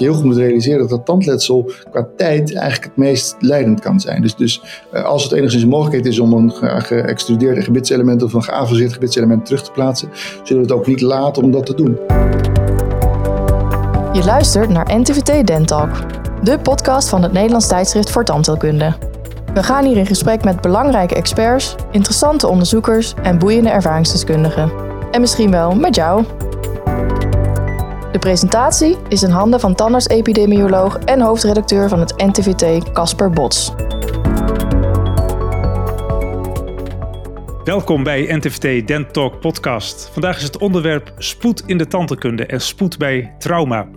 je heel goed moet realiseren dat dat tandletsel qua tijd eigenlijk het meest leidend kan zijn. Dus, dus als het enigszins mogelijkheid is om een geëxtrudeerde gebitselement of een geavanceerd gebitselement terug te plaatsen, zullen we het ook niet laten om dat te doen. Je luistert naar NTVT Dentalk, de podcast van het Nederlands tijdschrift voor tandheelkunde. We gaan hier in gesprek met belangrijke experts, interessante onderzoekers en boeiende ervaringsdeskundigen. En misschien wel met jou. De presentatie is in handen van tandarts-epidemioloog en hoofdredacteur van het NTVT Casper Bots. Welkom bij NTVT Dent Talk podcast. Vandaag is het onderwerp spoed in de tandheelkunde en spoed bij trauma.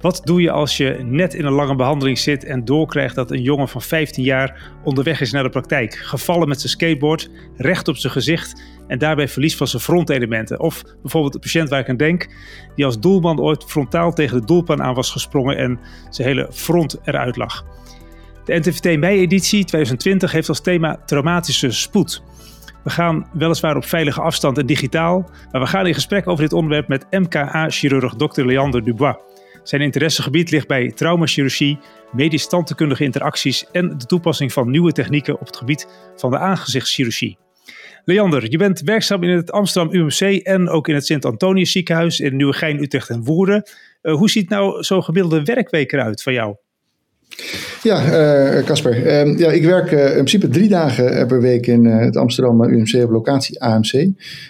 Wat doe je als je net in een lange behandeling zit en doorkrijgt dat een jongen van 15 jaar onderweg is naar de praktijk, gevallen met zijn skateboard, recht op zijn gezicht en daarbij verlies van zijn frontelementen? Of bijvoorbeeld de patiënt waar ik aan denk, die als doelman ooit frontaal tegen de doelpan aan was gesprongen en zijn hele front eruit lag. De NTVT mei-editie 2020 heeft als thema traumatische spoed. We gaan weliswaar op veilige afstand en digitaal, maar we gaan in gesprek over dit onderwerp met MKA-chirurg Dr. Leander Dubois. Zijn interessegebied ligt bij traumachirurgie, medisch tandheelkundige interacties en de toepassing van nieuwe technieken op het gebied van de aangezichtschirurgie. Leander, je bent werkzaam in het Amsterdam UMC en ook in het Sint-Antonius ziekenhuis in Nieuwegein, Utrecht en Woerden. Uh, hoe ziet nou zo'n gemiddelde werkweek eruit van jou? Ja, eh, Casper. Uh, ja, ik werk uh, in principe drie dagen per week in het Amsterdam UMC op locatie AMC.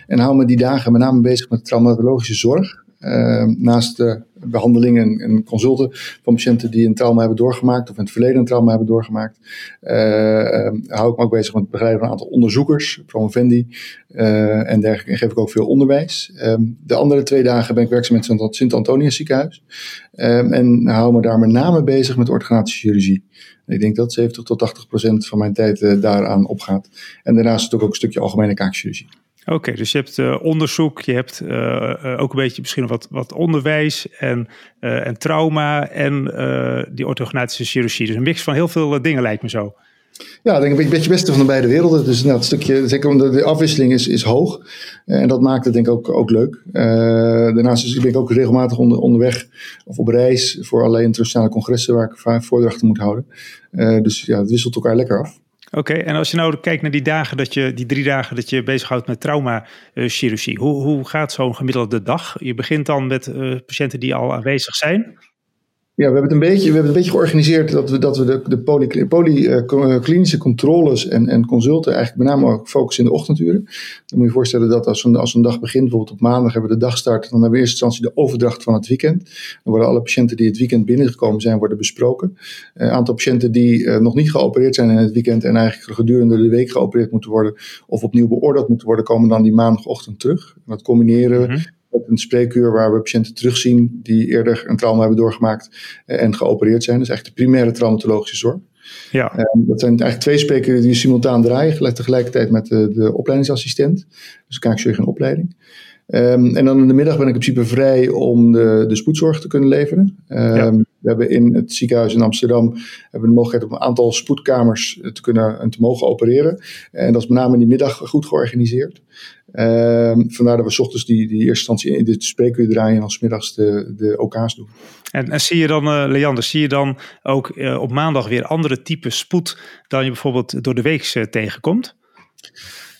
En hou me die dagen met name bezig met traumatologische zorg. Ehm, naast de behandelingen en consulten van patiënten die een trauma hebben doorgemaakt of in het verleden een trauma hebben doorgemaakt, uh, hou ik me ook bezig met het begeleiden van een aantal onderzoekers, promovendi uh, en dergelijke. En geef ik ook veel onderwijs. Ehm, de andere twee dagen ben ik werkzaam met het Sint-Antonius ziekenhuis en hou me daar met name bezig met orthognathische chirurgie. Ik denk dat 70 tot 80 procent van mijn tijd daaraan opgaat. En daarnaast natuurlijk ook een stukje algemene kaakchirurgie. Oké, dus je hebt uh, onderzoek, je hebt uh, ook een beetje misschien wat, wat onderwijs en, en trauma en die orthognatische chirurgie. Dus een mix van heel veel dingen lijkt me zo. Ja, denk een beetje het beste van de beide werelden. Dus nou, stukje, zeker omdat de afwisseling is, is hoog. En dat maakt het denk ik ook, ook leuk. daarnaast ben ik ook regelmatig onder, onderweg of op reis voor allerlei internationale congressen waar ik voordrachten moet houden. dus ja, het wisselt elkaar lekker af. Oké, en als je nou kijkt naar die dagen dat je, die drie dagen dat je bezighoudt met traumachirurgie, hoe, hoe gaat zo'n gemiddelde dag? Je begint dan met uh, patiënten die al aanwezig zijn. Ja, we hebben het een beetje, we hebben een beetje georganiseerd dat we, dat we de, de polyklinische uh, controles en, en consulten eigenlijk met name ook focussen in de ochtenduren. Dan moet je je voorstellen dat als een, als een dag begint, bijvoorbeeld op maandag hebben we de dagstart, dan hebben we in eerste instantie de overdracht van het weekend. Dan worden alle patiënten die het weekend binnengekomen zijn, worden besproken. Een uh, aantal patiënten die nog niet geopereerd zijn in het weekend en eigenlijk gedurende de week geopereerd moeten worden of opnieuw beoordeeld moeten worden, komen dan die maandagochtend terug. En dat combineren we. -hmm een spreekuur waar we patiënten terugzien die eerder een trauma hebben doorgemaakt eh, en geopereerd zijn. Dat is eigenlijk de primaire traumatologische zorg. Ja. Um, dat zijn eigenlijk twee sprekers die simultaan draaien, tegelijkertijd met de, de opleidingsassistent. Dus kaakchirurg in opleiding. Um, en dan in de middag ben ik in principe vrij om de, de spoedzorg te kunnen leveren. Um, ja. We hebben in het ziekenhuis in Amsterdam hebben de mogelijkheid om een aantal spoedkamers te kunnen en te mogen opereren. En dat is met name in die middag goed georganiseerd. Uh, vandaar dat we s ochtends die, die eerste instantie in de spreekuur draaien en als middags de, de OK's doen. En, en zie je dan, uh, Leander, zie je dan ook uh, op maandag weer andere type spoed dan je bijvoorbeeld door de week tegenkomt?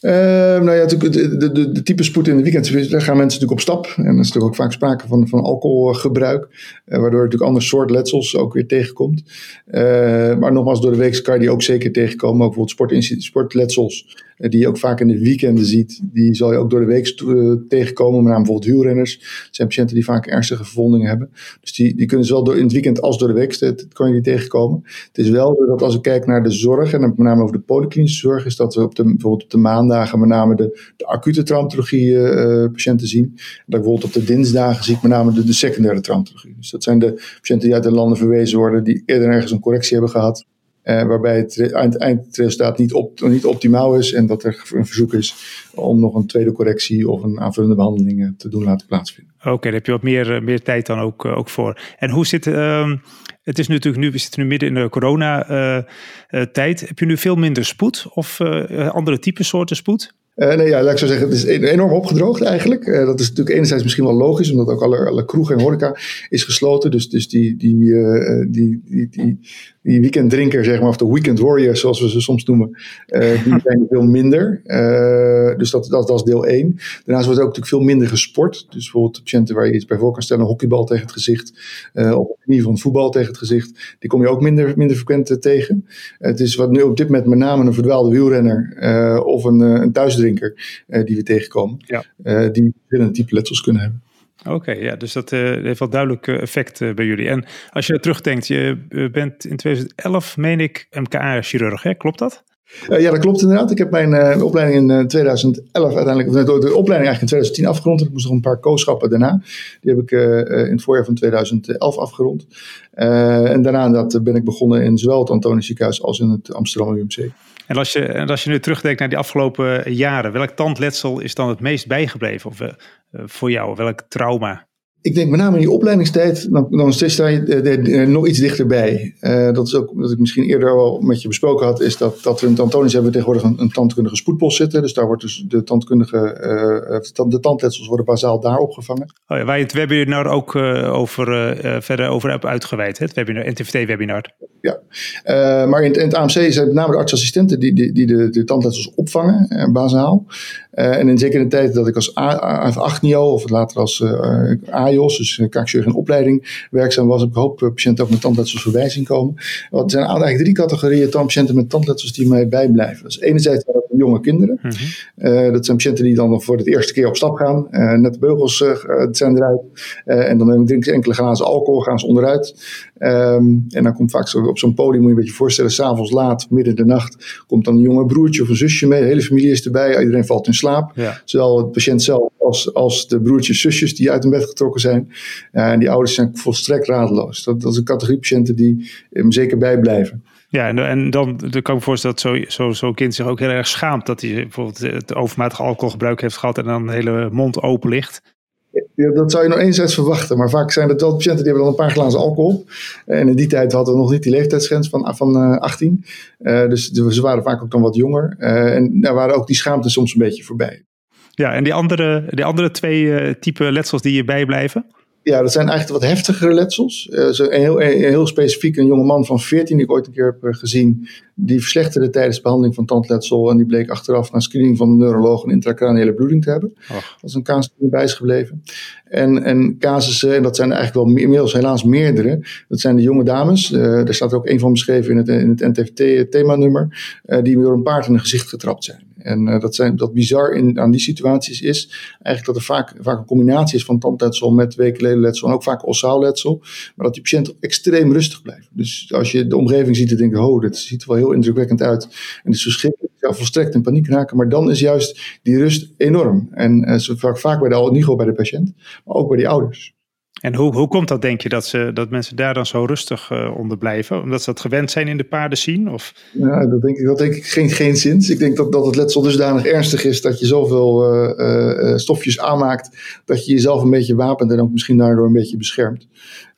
Uh, nou ja, de, de, de, de, type spoed in de weekend, daar gaan mensen natuurlijk op stap. En er is natuurlijk ook vaak sprake van, van alcoholgebruik, uh, waardoor er natuurlijk ander soort letsels ook weer tegenkomt. Uh, maar nogmaals, door de week kan je die ook zeker tegenkomen. Ook bijvoorbeeld sport, sportletsels, die je ook vaak in de weekenden ziet. Die zal je ook door de week tegenkomen, met name bijvoorbeeld wielrenners. Dat zijn patiënten die vaak ernstige verwondingen hebben. Dus die, die kunnen zowel door, in het weekend als door de week kan je die tegenkomen. Het is wel dat als ik kijk naar de zorg, en met name over de polyklinische zorg, is dat we op de, bijvoorbeeld op de maand maandagen met name de, de acute traumatologie uh, patiënten zien. Dat bijvoorbeeld op de dinsdagen zie ik met name de, de secundaire traumatologie. Dus dat zijn de patiënten die uit de landen verwezen worden, die eerder ergens een correctie hebben gehad. Uh, waarbij het eindresultaat niet, op, niet optimaal is en dat er een verzoek is om nog een tweede correctie of een aanvullende behandeling te doen laten plaatsvinden. Oké, daar heb je wat meer, meer tijd dan ook, ook voor. En hoe zit, uh, het is natuurlijk nu, we zitten nu midden in de corona-tijd. Uh, heb je nu veel minder spoed of andere type soorten spoed? Uh, nee, ja, laat ik zo zeggen, het is enorm opgedroogd eigenlijk. Uh, dat is natuurlijk enerzijds misschien wel logisch, omdat ook alle, alle kroegen en horeca is gesloten. Dus, dus die, die, uh, die, die, die, die weekenddrinker, zeg maar, of de weekend warrior, zoals we ze soms noemen, die zijn veel minder. dus dat, dat, dat is deel 1. Daarnaast wordt ook natuurlijk veel minder gesport. Dus bijvoorbeeld patiënten waar je iets bij voor kan stellen, een hockeybal tegen het gezicht, of in ieder geval een voetbal tegen het gezicht, die kom je ook minder, minder frequent tegen. het is wat nu op dit moment met name een verdwaalde wielrenner of een, een thuisdrinker die we tegenkomen. Ja. Die verschillende type letsels kunnen hebben. Oké, ja, dus dat uh, heeft wel duidelijk effect bij jullie. En als je terugdenkt, je bent in 2011, meen ik, MKA-chirurg, hè? klopt dat? Uh, ja, dat klopt inderdaad. Ik heb mijn opleiding in 2011 uiteindelijk, de, de opleiding eigenlijk in 2010 afgerond. Ik moest nog een paar kooschappen daarna. Die heb ik in het voorjaar van 2011 afgerond. en daarna dat, ben ik begonnen in zowel het Antonisch ziekenhuis als in het Amsterdam UMC. En als je, en als je nu terugdenkt naar die afgelopen jaren, welk tandletsel is dan het meest bijgebleven of, voor jou? Welk trauma? Ik denk met name in die opleidingstijd, dan, dan sta je uh, nog iets dichterbij. Uh, dat is ook wat ik misschien eerder al met je besproken had, is dat, dat we in Antonisch hebben tegenwoordig een, een tandkundige spoedpost zitten. Dus daar wordt dus de tandkundige, uh, de tandletsels worden bazaal daar opgevangen. Oh ja, waar je het webinar ook over, verder over hebt uitgeweid, hè? het webinar, NTVT-webinar. Ja, maar in, in, het AMC zijn met name de artsassistenten die, die, die de, de tandletsels opvangen, bazaal. en in zeker in de tijd dat ik als A8-NIO of later als AJOS, dus kaakchirurg in opleiding, werkzaam was, ik hoop patiënten ook met tandletsels voorbij zien komen. Want er zijn eigenlijk drie categorieën tandpatiënten met tandletsels die mij bijblijven. Dus enerzijds jonge kinderen. Mm -hmm. dat zijn patiënten die dan voor de eerste keer op stap gaan. Uh, net de beugels uh, zijn eruit. en dan drinken ze enkele glazen alcohol, gaan ze onderuit. Um, en dan komt vaak zo, op zo'n podium, moet je een beetje voorstellen, s'avonds laat, midden in de nacht, komt dan een jonge broertje of een zusje mee. De hele familie is erbij, iedereen valt in slaap. Ja. Zowel het patiënt zelf als, als de broertjes, zusjes die uit hun bed getrokken zijn. en die ouders zijn volstrekt radeloos. Dat, dat is een categorie patiënten die hem zeker bijblijven. Ja, en, en dan, dan kan ik me voorstellen dat zo'n zo, zo kind zich ook heel erg schaamt dat hij bijvoorbeeld het overmatig alcoholgebruik heeft gehad en dan de hele mond open ligt. Ja, dat zou je nog enerzijds verwachten. Maar vaak zijn het wel patiënten die hebben dan een paar glazen alcohol. En in die tijd hadden we nog niet die leeftijdsgrens van, van uh, 18. Uh, dus ze waren vaak ook dan wat jonger. Uh, en daar waren ook die schaamte soms een beetje voorbij. Ja, en die andere, die andere twee uh, type letsels die je bijblijven? Ja, dat zijn eigenlijk wat heftigere letsels. Uh, een, heel, een, heel specifiek een jonge man van 14 die ik ooit een keer heb gezien. Die verslechterde tijdens de behandeling van tandletsel. En die bleek achteraf na screening van de neuroloog een intracraniële bloeding te hebben. Dat is een casus die erbij is gebleven. En, en casussen, en dat zijn er eigenlijk wel inmiddels helaas meerdere. Dat zijn de jonge dames. Uh, daar staat er ook een van beschreven in het, in het NTFT-themanummer. Uh, die door een paard in het gezicht getrapt zijn. En uh, dat, zijn, dat bizar in, aan die situaties is eigenlijk dat er vaak, vaak een combinatie is van tandletsel met weekledenletsel en ook vaak ossaaalletsel. Maar dat die patiënt extreem rustig blijft. Dus als je de omgeving ziet, dan denk je, oh, dit ziet er wel heel indrukwekkend uit. En het is verschrikkelijk. Ja, volstrekt in paniek raken. Maar dan is juist die rust enorm. En uh, vaak, vaak bij de, gewoon bij de patiënt, maar ook bij die ouders. En hoe, hoe komt dat, denk je, dat, ze, dat mensen daar dan zo rustig uh, onder blijven? Omdat ze dat gewend zijn in de paarden zien? Of? Ja, dat denk ik, dat denk ik geen, geen zins. Ik denk dat, dat het letsel dusdanig ernstig is dat je zoveel uh, uh, stofjes aanmaakt dat je jezelf een beetje wapent en ook misschien daardoor een beetje beschermt.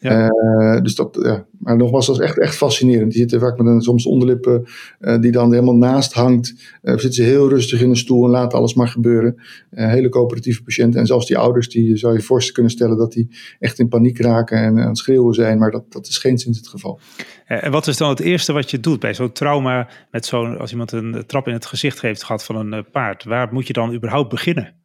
Ja. Uh, dus dat, ja. Maar nogmaals, dat is echt, echt fascinerend. Die zitten vaak met een soms onderlippen uh, die dan helemaal naast hangt. Uh, zitten ze heel rustig in een stoel en laten alles maar gebeuren. hele coöperatieve patiënten. En zelfs die ouders, die zou je voorstellen kunnen stellen dat die echt in paniek raken en aan het schreeuwen zijn. Maar dat, dat is geen sinds het geval. En wat is dan het eerste wat je doet bij zo'n trauma met zo'n, als iemand een trap in het gezicht heeft gehad van een paard? Waar moet je dan überhaupt beginnen?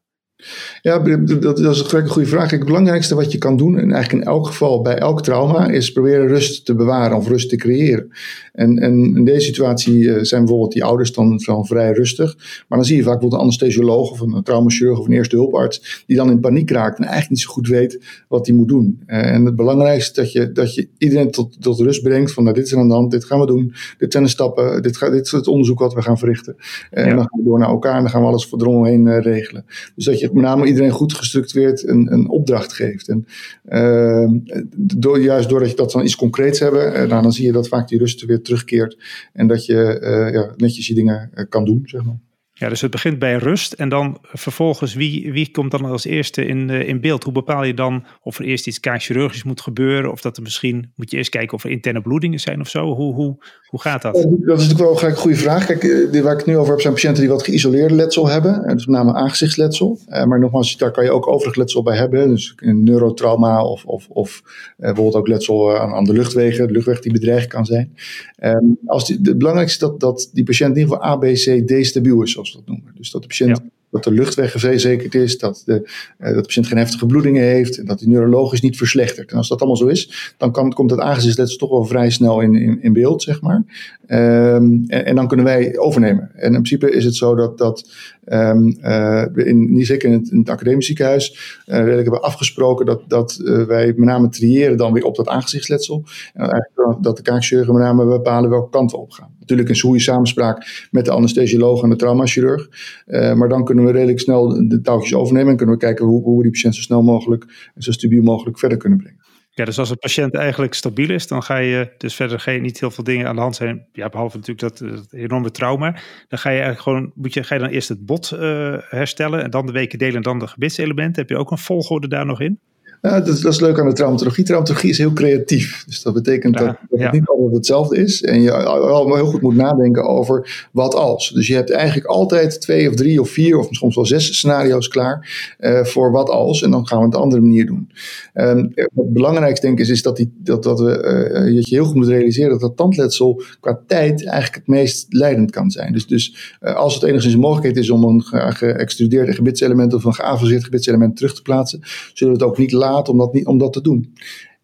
Ja, dat, is gelijk een goede vraag. het belangrijkste wat je kan doen, en eigenlijk in elk geval bij elk trauma, is proberen rust te bewaren of rust te creëren. En, en in deze situatie eh, zijn bijvoorbeeld die ouders dan, dan vrij rustig. Maar dan zie je vaak bijvoorbeeld een anesthesioloog of een traumachirurg of een eerste hulparts, die dan in paniek raakt en eigenlijk niet zo goed weet wat hij moet doen. Eh, en het belangrijkste is dat je, dat je iedereen tot, tot rust brengt van nou, dit is er aan de hand, dit gaan we doen, dit zijn de stappen, dit, gaat, dit is het onderzoek wat we gaan verrichten. En dan gaan we door naar elkaar en dan gaan we alles voor eromheen regelen. Dus dat je met name iedereen goed gestructureerd een, een opdracht geeft. En uh, door, juist doordat je dat dan iets concreets hebben, uh, nou, dan zie je dat vaak die rust weer terugkeert. En dat je uh, ja, netjes je dingen kan doen, zeg maar. Ja, dus het begint bij rust en dan vervolgens wie, wie komt dan als eerste in, uh, in beeld? Hoe bepaal je dan of er eerst iets chirurgisch moet gebeuren of dat er misschien, moet je eerst kijken of er interne bloedingen zijn of zo? Hoe, hoe, hoe gaat dat? Dat is natuurlijk wel gelijk een goede vraag. Kijk, uh, waar ik het nu over heb zijn patiënten die wat geïsoleerde letsel hebben, dus met name aangezichtsletsel. Maar nogmaals, daar kan je ook overig letsel bij hebben, dus een neurotrauma of, of, of bijvoorbeeld ook letsel aan, aan, de luchtwegen, de luchtweg die bedreigd kan zijn. Um, als die, het belangrijkste is dat, dat die patiënt in ieder geval A, B, C, D stabiel is, zoals we dat noemen. Dus dat de patiënt, ja. dat de luchtweg verzekerd is, dat de, uh, dat de patiënt geen heftige bloedingen heeft, en dat hij neurologisch niet verslechtert. En als dat allemaal zo is, dan kan, komt het aangezichtsletsel toch wel vrij snel in, in, in beeld, zeg maar. Um, en, en, dan kunnen wij overnemen. En in principe is het zo dat, dat um, uh, in, niet zeker in het, in academisch ziekenhuis, uh, redelijk hebben afgesproken dat, dat uh, wij met name triëren dan weer op dat aangezichtsletsel. En eigenlijk dat de kaakchirurgen met name bepalen welke kant we op gaan. Natuurlijk in goede samenspraak met de anesthesioloog en de traumachirurg. Maar dan kunnen we redelijk snel de touwtjes overnemen en kunnen we kijken hoe, hoe we die patiënt zo snel mogelijk en zo stabiel mogelijk verder kunnen brengen. Ja, dus als een patiënt eigenlijk stabiel is, dan ga je dus verder geen, niet heel veel dingen aan de hand zijn. Ja, behalve natuurlijk dat, dat enorme trauma. Dan ga je eigenlijk gewoon, moet je, ga je dan eerst het bot uh, herstellen en dan de weken delen en dan de gebitselementen. Heb je ook een volgorde daar nog in? Ja, dat, dat, is leuk aan de traumatologie. Traumatologie is heel creatief. Dus dat betekent ja, dat, dat ja. het niet altijd hetzelfde is. En je al heel goed moet nadenken over wat als. Dus je hebt eigenlijk altijd twee of drie of vier of soms wel zes scenario's klaar uh, voor wat als. En dan gaan we het op een andere manier doen. Um, wat belangrijk denk ik is, is dat, die, dat, dat we, uh, dat je heel goed moet realiseren dat dat tandletsel qua tijd eigenlijk het meest leidend kan zijn. Dus, dus uh, als het enigszins mogelijkheid is om een geëxtrudeerde gebitselement of een geavanceerd gebitselement terug te plaatsen, zullen we het ook niet laten om dat, niet, om dat te doen.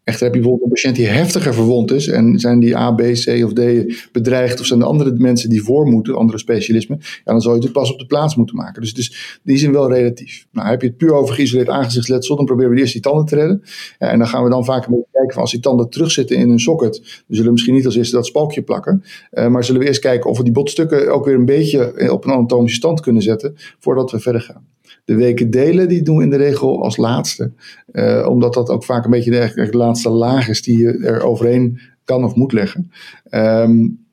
Echter heb je bijvoorbeeld een patiënt die heftiger verwond is en zijn die A, B, C of D bedreigd of zijn er andere mensen die voor moeten, andere specialismen, ja, dan zou je het pas op de plaats moeten maken. Dus, dus die zijn wel relatief. Nou, heb je het puur over geïsoleerd aangezichtsletsel, dan proberen we eerst die tanden te redden. Ja, en dan gaan we dan vaak een kijken van als die tanden terugzitten in een socket, dan zullen we misschien niet als eerste dat spalkje plakken, uh, maar zullen we eerst kijken of we die botstukken ook weer een beetje op een anatomische stand kunnen zetten voordat we verder gaan. De weken delen, die doen we in de regel als laatste. Uh, omdat dat ook vaak een beetje de, de, laatste laag is die je er overheen kan of moet leggen. Um,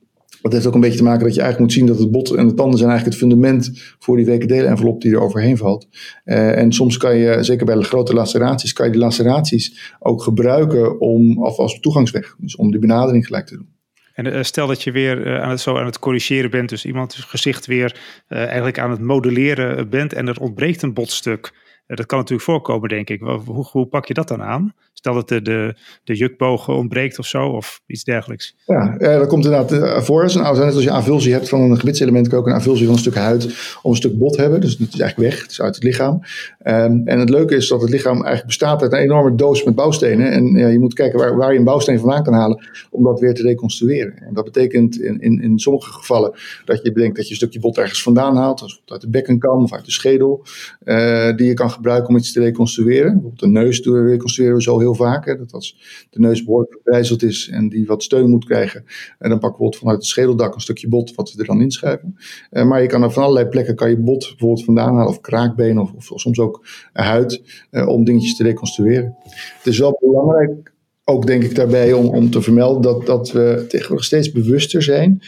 dat heeft ook een beetje te maken dat je eigenlijk moet zien dat het bot en de tanden zijn eigenlijk het fundament voor die weken delen envelop die er overheen valt. Uh, en soms kan je, zeker bij de grote laceraties, kan je die laceraties ook gebruiken om, of als toegangsweg. Dus om die benadering gelijk te doen. En uh, stel dat je weer uh, aan het, zo aan het corrigeren bent, dus iemand gezicht weer uh, eigenlijk aan het modelleren bent en er ontbreekt een botstuk. dat kan natuurlijk voorkomen, denk ik. Hoe, hoe, pak je dat dan aan? Stel dat de, de, de jukboog ontbreekt of zo, of iets dergelijks. Ja, dat komt inderdaad voor. Als, als je avulsie hebt van een gebitselement, kan je ook een avulsie van een stuk huid of een stuk bot hebben. Dus het is eigenlijk weg, het is uit het lichaam. Um, en het leuke is dat het lichaam eigenlijk bestaat uit een enorme doos met bouwstenen. En ja, je moet kijken waar, waar je een bouwsteen vandaan kan halen om dat weer te reconstrueren. En dat betekent in, in, in sommige gevallen dat je bedenkt dat je een stukje bot ergens vandaan haalt, als uit de bekken kan of uit de schedel, uh, die je kan gebruiken om iets te reconstrueren. Bijvoorbeeld de neus reconstrueren we zo heel vaak. Hè, dat als de neus behoorlijk is en die wat steun moet krijgen, en dan pakken we vanuit het schedeldak een stukje bot wat we er dan inschuiven. Uh, maar je kan er van allerlei plekken kan je bot bijvoorbeeld vandaan halen, of kraakbeen of, of, soms ook huid, uh, om dingetjes te reconstrueren. Het is wel belangrijk ook denk ik daarbij om, om te vermelden dat, dat we tegenwoordig steeds bewuster zijn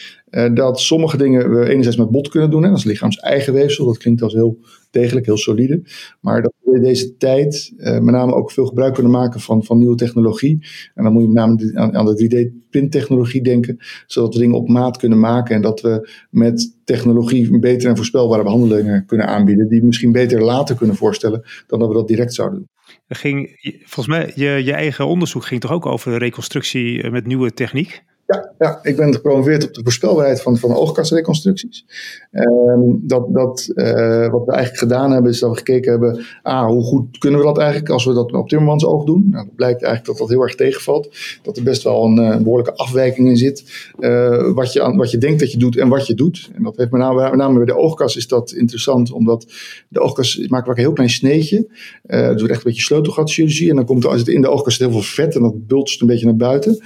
dat sommige dingen we enerzijds met bot kunnen doen, hè, is lichaams eigen weefsel, dat klinkt als heel degelijk, heel solide, maar dat we deze tijd uh, met name ook veel gebruik kunnen maken van, van nieuwe technologie. En dan moet je met name aan, aan de 3D-printtechnologie denken, zodat we dingen op maat kunnen maken en dat we met technologie betere en voorspelbare behandelingen kunnen aanbieden, die we misschien beter later kunnen voorstellen dan dat we dat direct zouden doen. Ging, volgens mij, je, je eigen onderzoek ging toch ook over reconstructie met nieuwe techniek? Ja, ja, ik ben gepromoveerd op de voorspelbaarheid van, van oogkastreconstructies. Um, dat, dat, uh, wat we eigenlijk gedaan hebben, is dat we gekeken hebben, ah, hoe goed kunnen we dat eigenlijk als we dat op Timmermans oog doen? Nou, het blijkt eigenlijk dat dat heel erg tegenvalt. Dat er best wel een, eh, behoorlijke afwijking in zit. Uh, wat, je aan, wat je denkt dat je doet en wat je doet. En dat heeft met name, bij de oogkas is dat interessant, omdat de oogkas maakt een heel klein sneetje. Uh, dus echt een beetje sleutelgatchirurgie. En dan komt er, als het in de oogkas heel veel vet en dat bultst een beetje naar buiten.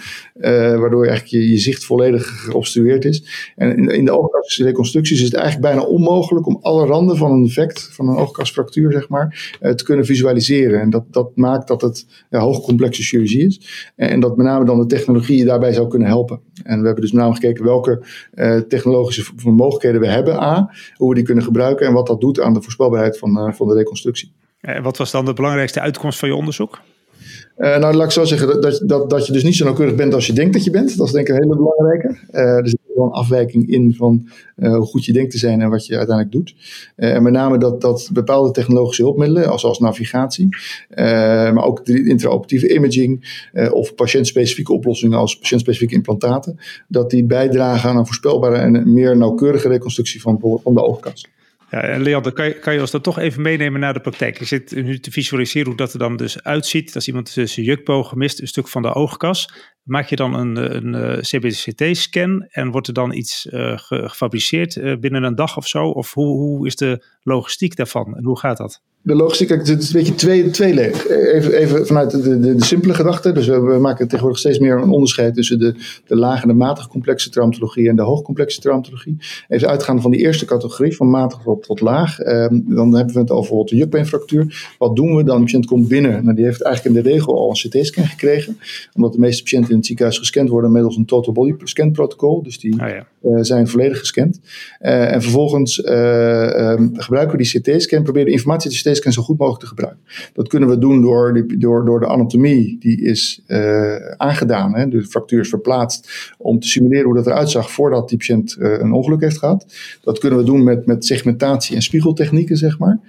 waardoor je eigenlijk eigenlijk je, je zicht volledig geobstrueerd is. En in, in de oogkastreconstructies is het eigenlijk bijna onmogelijk om alle randen van een defect, van een oogkastfractuur zeg maar, te kunnen visualiseren. En dat, dat maakt dat het ja, hoogcomplexe chirurgie is. En, dat met name dan de technologie daarbij zou kunnen helpen. En we hebben dus met name gekeken welke technologische mogelijkheden we hebben, A, hoe we die kunnen gebruiken en wat dat doet aan de voorspelbaarheid van, van de reconstructie. En wat was dan de belangrijkste uitkomst van je onderzoek? Uh, nou, laat ik zo zeggen dat, dat, dat je dus niet zo nauwkeurig bent als je denkt dat je bent. Dat is denk ik een hele belangrijke. Uh, er zit wel een afwijking in van uh, hoe goed je denkt te zijn en wat je uiteindelijk doet. en met name dat, dat bepaalde technologische hulpmiddelen, zoals navigatie, maar ook de intraoperatieve imaging of patiëntspecifieke oplossingen als patiëntspecifieke implantaten, dat die bijdragen aan een voorspelbare en meer nauwkeurige reconstructie van, van de oogkast. Ja, Leander, kan je, kan je ons dan toch even meenemen naar de praktijk? Je zit nu te visualiseren hoe dat er dan dus uitziet. Als iemand zijn jukboog gemist, een stuk van de oogkas. Maak je dan een, een, een CBCT-scan en wordt er dan iets uh, gefabriceerd binnen een dag of zo? Of hoe, hoe is de logistiek daarvan en hoe gaat dat? de logistiek, het is een beetje twee, tweeledig. Even, even vanuit de, de, simpele gedachte. Dus we, maken tegenwoordig steeds meer een onderscheid tussen de, de lage en de matig complexe traumatologie en de hoogcomplexe traumatologie. Even uitgaande van die eerste categorie, van matig tot, tot laag. Um, dan hebben we het over bijvoorbeeld de jukbeenfractuur. Wat doen we dan? De patiënt komt binnen. Nou, die heeft eigenlijk in de regel al een CT-scan gekregen. Omdat de meeste patiënten in het ziekenhuis gescand worden middels een total body scan protocol. Dus die oh ja. uh, zijn volledig gescand. Uh, en vervolgens uh, um, gebruiken we die CT-scan, proberen de informatie te CT-scan zo goed mogelijk te gebruiken. Dat kunnen we doen door, die, door, door de anatomie die is aangedaan. Hè, de fractuur is verplaatst om te simuleren hoe dat eruit zag voordat die patiënt een ongeluk heeft gehad. Dat kunnen we doen met, met segmentatie en spiegeltechnieken, zeg maar.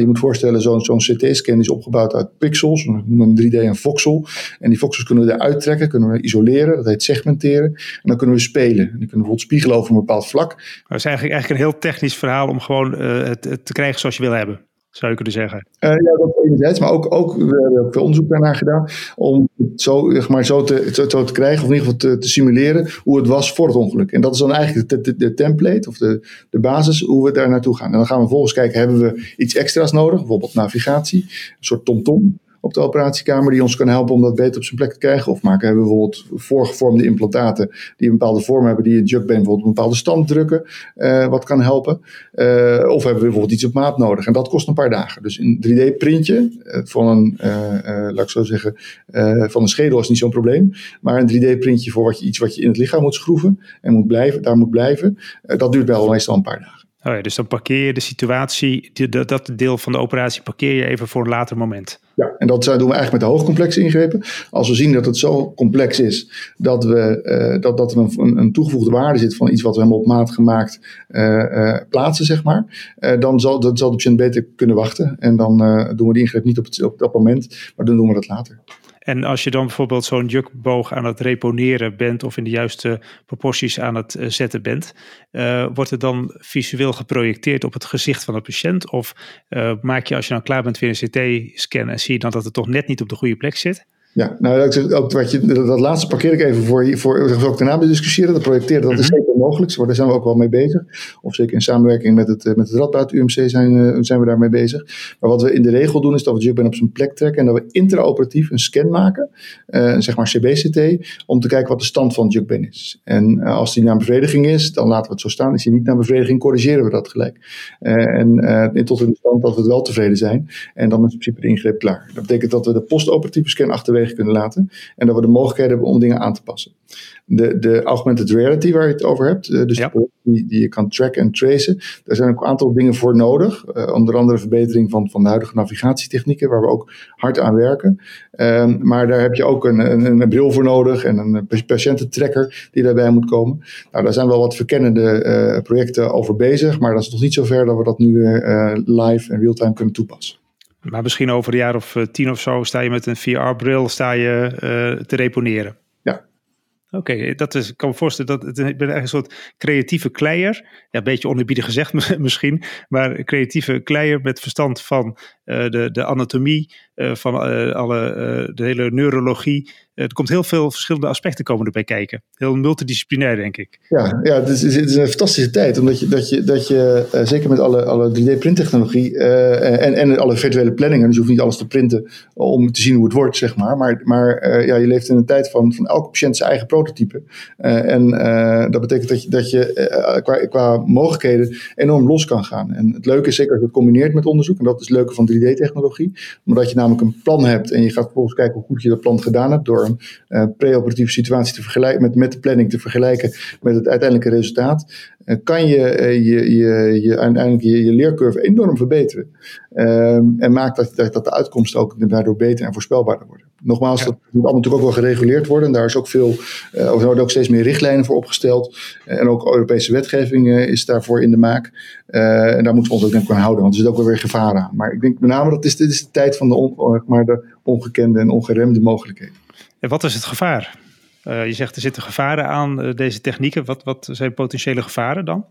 Je moet voorstellen, zo'n CT-scan is opgebouwd uit pixels. We noemen 3D een voxel. En die voxels kunnen we eruit trekken, kunnen we isoleren. Dat heet segmenteren. En dan kunnen we spelen. En die kunnen bijvoorbeeld spiegelen over een bepaald vlak. Dat is eigenlijk, eigenlijk een heel technisch verhaal om gewoon het, het te krijgen zoals je wil hebben zou je kunnen zeggen. Uh, ja, dat enerzijds, maar ook, ook we hebben veel onderzoek daarnaar gedaan om het zo, maar, zo, te, zo, te krijgen, of in ieder geval te, simuleren hoe het was voor het ongeluk. En dat is dan eigenlijk de, template of de, de basis hoe we daar naartoe gaan. En dan gaan we vervolgens kijken, hebben we iets extra's nodig, bijvoorbeeld navigatie, een soort tomtom. -tom op de operatiekamer die ons kan helpen om dat beter op zijn plek te krijgen. Of maken we bijvoorbeeld voorgevormde implantaten die een bepaalde vorm hebben, die het jukbeen bijvoorbeeld een bepaalde stand drukken, uh, wat kan helpen. Uh, of hebben we bijvoorbeeld iets op maat nodig. En dat kost een paar dagen. Dus een 3D-printje uh, van een, laat ik zo zeggen, van een schedel is niet zo'n probleem. Maar een 3D-printje voor wat je, iets wat je in het lichaam moet schroeven en moet blijven, daar moet blijven, dat duurt wel meestal een paar dagen. Oh dus dan parkeer je de situatie, dat, dat deel van de operatie parkeer je even voor een later moment. Ja, en dat doen we eigenlijk met de hoogcomplexe ingrepen. Als we zien dat het zo complex is dat, we, uh, dat, dat er een, een, toegevoegde waarde zit van iets wat we helemaal op maat gemaakt uh, uh, plaatsen, zeg maar. dan zal, dat zal de patiënt beter kunnen wachten. En dan doen we die ingreep niet op, op dat moment, maar dan doen we dat later. En als je dan bijvoorbeeld zo'n jukboog aan het reponeren bent of in de juiste proporties aan het eh, zetten bent, uh, wordt het dan visueel geprojecteerd op het gezicht van de patiënt? Of uh, maak je als je dan klaar bent weer een CT-scan en zie je dan dat het toch net niet op de goede plek zit? Ja, nou, ook wat je, dat laatste parkeer ik even voor, voor we ook daarna discussiëren. Dat projecteren, dat is mhm. Mogelijk. Daar zijn we ook wel mee bezig. Of zeker in samenwerking met het, met het Radboud UMC zijn, eh, zijn we daarmee bezig. Maar wat we in de regel doen, is dat we het jukbeen op zijn plek trekken. En dat we intraoperatief een scan maken, uh, zeg maar CBCT, om te kijken wat de stand van het jukbeen is. En als die naar bevrediging is, dan laten we het zo staan. Is die niet naar bevrediging, corrigeren we dat gelijk. en tot in de stand dat we wel tevreden zijn. En dan is in principe de ingreep klaar. Dat betekent dat we de postoperatieve scan achterwege kunnen laten. En dat we de mogelijkheden hebben om dingen aan te passen. De, de augmented reality waar je het over hebt, eh, dus die, die je kan tracken en tracen, daar zijn ook een aantal dingen voor nodig. Uh, onder andere verbetering van, van de huidige navigatietechnieken, waar we ook hard aan werken. Um, maar daar heb je ook een, een, een, bril voor nodig en een patiëntentracker die daarbij moet komen. Nou, daar zijn wel wat verkennende uh, projecten over bezig, maar dat is nog niet zover dat we dat nu live en real-time kunnen toepassen. Maar misschien over een jaar of eh, tien of zo sta je met een VR-bril sta je, te reponeren. Oké, dat is, ik kan me voorstellen dat het, ik ben eigenlijk een soort creatieve kleier. Ja, een beetje onerbiedig gezegd misschien. Maar creatieve kleier met verstand van de, de anatomie, van alle, de hele neurologie. er komt heel veel verschillende aspecten komen erbij kijken. Heel multidisciplinair, denk ik. Ja, ja het, is, het is een fantastische tijd. Omdat je, dat je, dat je zeker met alle, alle 3D-printtechnologie en, en alle virtuele planningen, dus je hoeft niet alles te printen om te zien hoe het wordt, zeg maar. Maar, maar ja, je leeft in een tijd van, van elke patiënt zijn eigen prototype. en dat betekent dat je, dat je qua, qua mogelijkheden enorm los kan gaan. En het leuke is zeker als je het combineert met onderzoek, en dat is het leuke van 3D-technologie, omdat je namelijk een plan hebt en je gaat vervolgens kijken hoe goed je dat plan gedaan hebt door een uh, preoperatieve situatie te vergelijken met, met de planning te vergelijken met het uiteindelijke resultaat, kan je, uh, je, je, je uiteindelijk je, je leercurve enorm verbeteren. Ehm, en maakt dat, dat, dat de uitkomsten ook daardoor beter en voorspelbaarder worden. Nogmaals, dat moet allemaal natuurlijk ook wel gereguleerd worden. En daar is ook veel, uh, er worden ook steeds meer richtlijnen voor opgesteld. Uh, en ook Europese wetgeving uh, is daarvoor in de maak. en daar moeten we ons ook denk ik aan houden, want er zit ook wel weer gevaar aan. Maar ik denk met name dat is, dit is de tijd van de, on, maar de ongekende en ongeremde mogelijkheden. En wat is het gevaar? Je zegt er zitten gevaren aan deze technieken. Wat, wat zijn potentiële gevaren dan?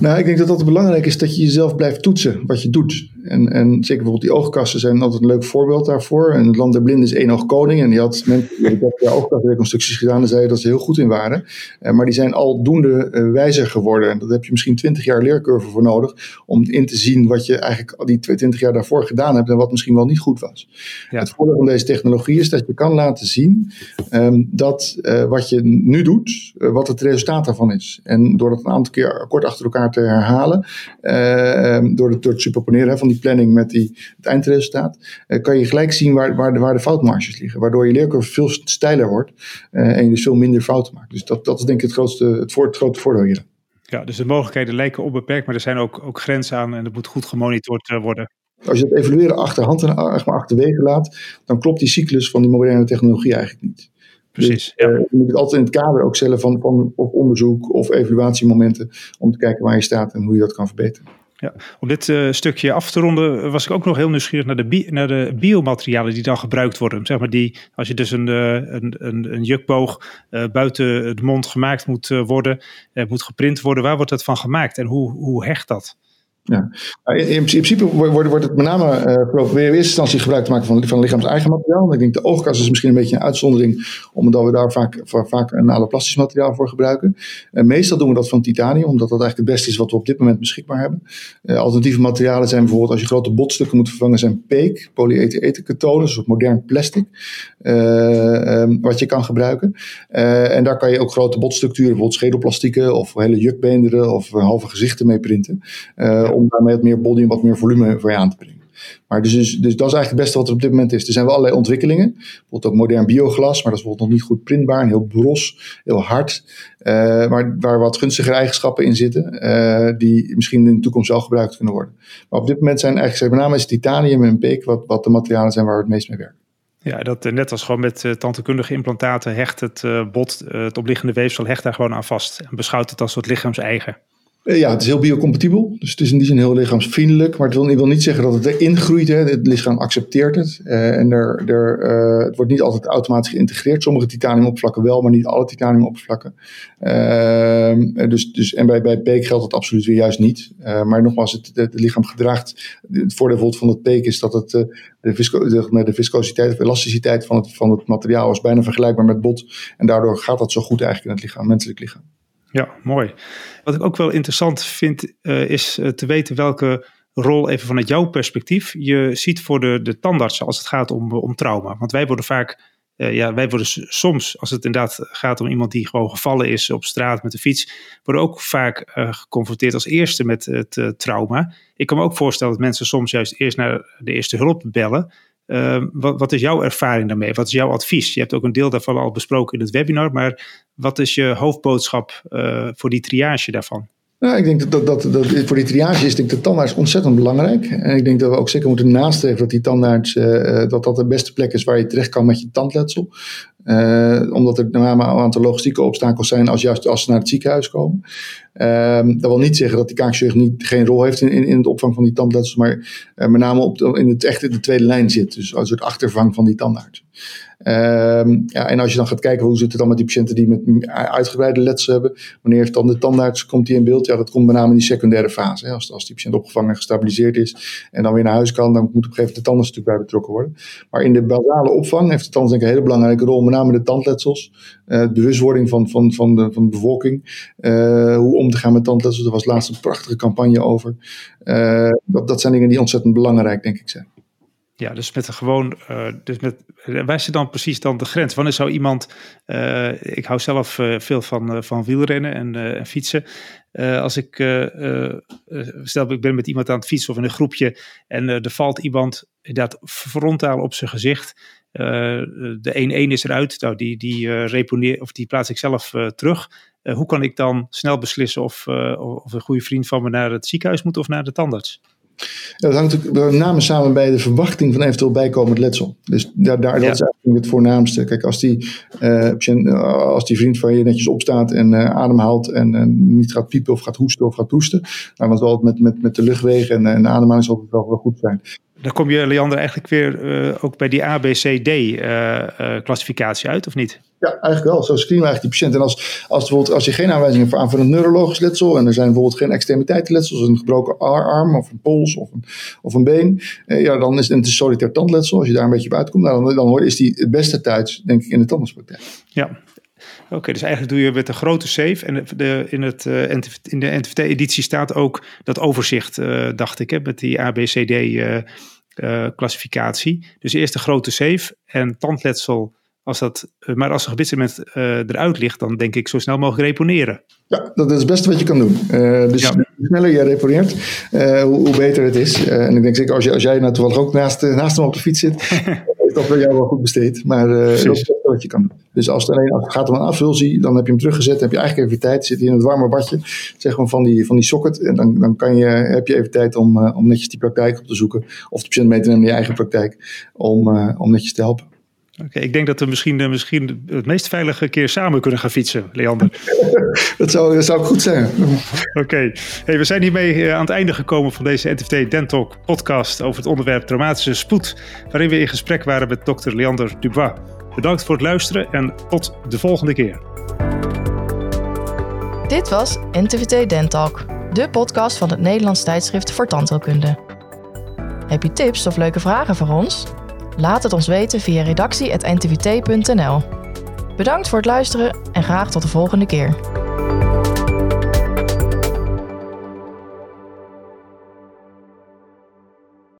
Nou, ik denk dat dat belangrijk is dat je jezelf blijft toetsen wat je doet. En, en zeker bijvoorbeeld die oogkassen zijn altijd een leuk voorbeeld daarvoor. En het land der blinden is één oog koning. En die had mensen, heb ja, oogkastreconstructies gedaan en zeiden dat ze heel goed in waren. Uh, maar die zijn aldoende uh, wijzer geworden. En daar heb je misschien twintig jaar leercurve voor nodig om in te zien wat je eigenlijk al die twintig jaar daarvoor gedaan hebt en wat misschien wel niet goed was. Ja. Het voordeel van deze technologie is dat je kan laten zien um, dat uh, wat je nu doet, wat het resultaat daarvan is. En door dat een aantal keer kort achter elkaar te herhalen, ehm, door, het, door het superponeren van die planning met die, het eindresultaat, uh, kan je gelijk zien waar, waar, de, waar de foutmarges liggen. Waardoor je leercurve veel steiler wordt en je dus veel minder fouten maakt. Dus dat, dat is denk ik het, grootste, het, voor, het grote voordeel hier. Ja, dus de mogelijkheden lijken onbeperkt, maar er zijn ook, ook grenzen aan en dat moet goed gemonitord worden. Als je het evalueren achterhand en achterwege laat, dan klopt die cyclus van die moderne technologie eigenlijk niet. Precies. Dus, ja. uh, je moet het altijd in het kader ook stellen van, van of onderzoek of evaluatiemomenten om te kijken waar je staat en hoe je dat kan verbeteren. Ja, om dit uh, stukje af te ronden was ik ook nog heel nieuwsgierig naar de, bi naar de biomaterialen die dan gebruikt worden. Zeg maar die, als je dus een, uh, een, een, een jukboog uh, buiten de mond gemaakt moet worden, moet geprint worden, waar wordt dat van gemaakt en hoe, hoe hecht dat? Ja. In, in, principe wordt, wordt het met name uh, weer in eerste instantie gebruik te maken van, van lichaams eigen materiaal. Ik denk de oogkas is misschien een beetje een uitzondering, omdat we daar vaak, vaak een alloplastisch materiaal voor gebruiken. Uh, meestal doen we dat van titanium, omdat dat eigenlijk het beste is wat we op dit moment beschikbaar hebben. Uh, alternatieve materialen zijn bijvoorbeeld, als je grote botstukken moet vervangen, zijn peek, polyether-ketonen, een soort modern plastic, um, wat je kan gebruiken. en daar kan je ook grote botstructuren, bijvoorbeeld schedelplastieken of hele jukbeenderen of halve gezichten mee printen om daarmee wat meer body en wat meer volume voor je aan te brengen. Maar dus, dus, dus dat is eigenlijk het beste wat er op dit moment is. Er zijn wel allerlei ontwikkelingen. Bijvoorbeeld ook modern bioglas, maar dat is bijvoorbeeld nog niet goed printbaar. Heel bros, heel hard. Uh, maar waar wat gunstigere eigenschappen in zitten. Uh, die misschien in de toekomst wel gebruikt kunnen worden. Maar op dit moment zijn eigenlijk met name is titanium en peek wat, wat de materialen zijn waar we het meest mee werken. Ja, dat net als gewoon met uh, tandheelkundige implantaten hecht het bot, het opliggende weefsel hecht daar gewoon aan vast. En beschouwt het als soort lichaams-eigen. Eh, ja, het is heel biocompatibel. Dus het is in die zin heel lichaamsvriendelijk. Maar ik wil niet zeggen dat het erin groeit. Hè. Het lichaam accepteert het. Uh, en er, er, uh, het wordt niet altijd automatisch geïntegreerd. Sommige titaniumoppervlakken wel, maar niet alle titaniumoppervlakken. Uh, dus, dus, en bij, bij peek geldt dat absoluut weer juist niet. maar nogmaals, het, het, het, lichaam gedraagt. Het voordeel van het peek is dat het, de, visco, de, de, viscositeit of elasticiteit van het, van het materiaal is bijna vergelijkbaar met bot. En daardoor gaat dat zo goed eigenlijk in het lichaam, menselijk lichaam. Ja, mooi. Wat ik ook wel interessant vind, uh, is uh, te weten welke rol, even vanuit jouw perspectief, je ziet voor de, de tandartsen als het gaat om, om trauma. Want wij worden vaak, ja, wij worden soms, als het inderdaad gaat om iemand die gewoon gevallen is op straat met de fiets, worden ook vaak geconfronteerd als eerste met het trauma. Ik kan me ook voorstellen dat mensen soms juist eerst naar de eerste hulp bellen. Uh, wat, wat, is jouw ervaring daarmee? Wat is jouw advies? Je hebt ook een deel daarvan al besproken in het webinar, maar wat is je hoofdboodschap uh, voor die triage daarvan? Nou, ik denk dat, dat, dat, voor die triage is denk de tandarts ontzettend belangrijk. En ik denk dat we ook zeker moeten nastreven dat die tandarts, uh, dat dat de beste plek is waar je terecht kan met je tandletsel. Uh, omdat er met een aantal logistieke obstakels zijn als, juist als ze naar het ziekenhuis komen. Ehm, dat wil niet zeggen dat die kaakzorg niet, geen rol heeft in, in, in het opvang van die tandletsels, maar uh, met name op in het echt in de tweede lijn zit. Dus als soort achtervang van die tandarts. Um, ja, en als je dan gaat kijken hoe zit het dan met die patiënten die met uitgebreide letsel hebben, wanneer heeft dan de tandarts komt die in beeld? Ja, dat komt met name in die secundaire fase. Hè. Als, als die patiënt opgevangen en gestabiliseerd is en dan weer naar huis kan, dan moet op een gegeven moment de tandarts natuurlijk bij betrokken worden. Maar in de basale opvang heeft de tandarts denk ik een hele belangrijke rol, met name de tandletsels, uh, bewustwording van, van, van, de, van de bevolking, uh, hoe om te gaan met tandletsels. Er was laatst een prachtige campagne over. Uh, dat, dat zijn dingen die ontzettend belangrijk, denk ik, zijn. Ja, dus met gewoon, uh, dus met, dan precies dan de grens? Wanneer zou iemand, uh, ik hou zelf uh, veel van, van wielrennen en, en fietsen. als ik, stel ik ben met iemand aan het fietsen of in een groepje en er valt iemand inderdaad frontaal op zijn gezicht. de 1-1 is eruit, nou, die, die reponeer, of die plaats ik zelf terug. hoe kan ik dan snel beslissen of, of een goede vriend van me naar het ziekenhuis moet of naar de tandarts? Ja, dat hangt natuurlijk met name samen bij de verwachting van eventueel bijkomend letsel. Dus daar, daar, dat is eigenlijk het voornaamste. Kijk, als die, uh, als die vriend van je netjes opstaat en uh, ademhaalt en uh, niet gaat piepen of gaat hoesten of gaat proesten, dan want wel met, met, met de luchtwegen en, en de ademhaling zal het wel, wel goed zijn. Dan kom je, Leander, eigenlijk weer ook bij die ABCD-classificatie uit, of niet? Ja, eigenlijk wel. Zo screenen we eigenlijk die patiënt. En als, als, bijvoorbeeld, als je geen aanwijzingen hebt aan van een neurologisch letsel en er zijn bijvoorbeeld geen extremiteitenletsels, een gebroken arm of een pols of een, of een been, eh, ja, dan is het een solitair tandletsel. Als je daar een beetje op uitkomt, nou, dan, dan hoor, is die het beste tijd, denk ik, in de tandartspraktijk. Ja, Oké, dus eigenlijk doe je met een grote save. En de, in, het, uh, in de NTVT-editie staat ook dat overzicht, uh, dacht ik, hè, met die ABCD-classificatie. Uh, dus eerst de grote save en tandletsel als dat, eh, maar als een gebitselement eruit ligt, dan denk ik zo snel mogelijk reponeren. Ja, dat is het beste wat je kan doen. Dus ja. hoe sneller je reponeert, hoe, hoe, beter het is. En ik denk zeker als, je, als jij nou toevallig ook naast, naast hem op de fiets zit, is dat voor jou wel goed besteed. Maar dat is wat je kan doen. Dus als het alleen als het gaat om een afvulsie, dan heb je hem teruggezet, heb je eigenlijk even tijd, zit hij in het warme badje, zeg maar van die, van die socket. En dan, dan kan je, heb je even tijd om, om netjes die praktijk op te zoeken. Of de patiënt mee te nemen in je eigen praktijk, om, om netjes te helpen. Oké, ik denk dat we misschien, misschien het meest veilige keer samen kunnen gaan fietsen, Leander. dat, zou, dat zou goed zijn. Oké, hey, we zijn hiermee uh, aan het einde gekomen van deze NTVT Dentalk podcast over het onderwerp traumatische spoed, waarin we in gesprek waren met dokter Leander Dubois. Bedankt voor het luisteren en tot de volgende keer. Dit was NTVT Dentalk, de podcast van het Nederlands tijdschrift voor tandheelkunde. Heb je tips of leuke vragen voor ons? Laat het ons weten via redactie.ntvt.nl. Bedankt voor het luisteren en graag tot de volgende keer.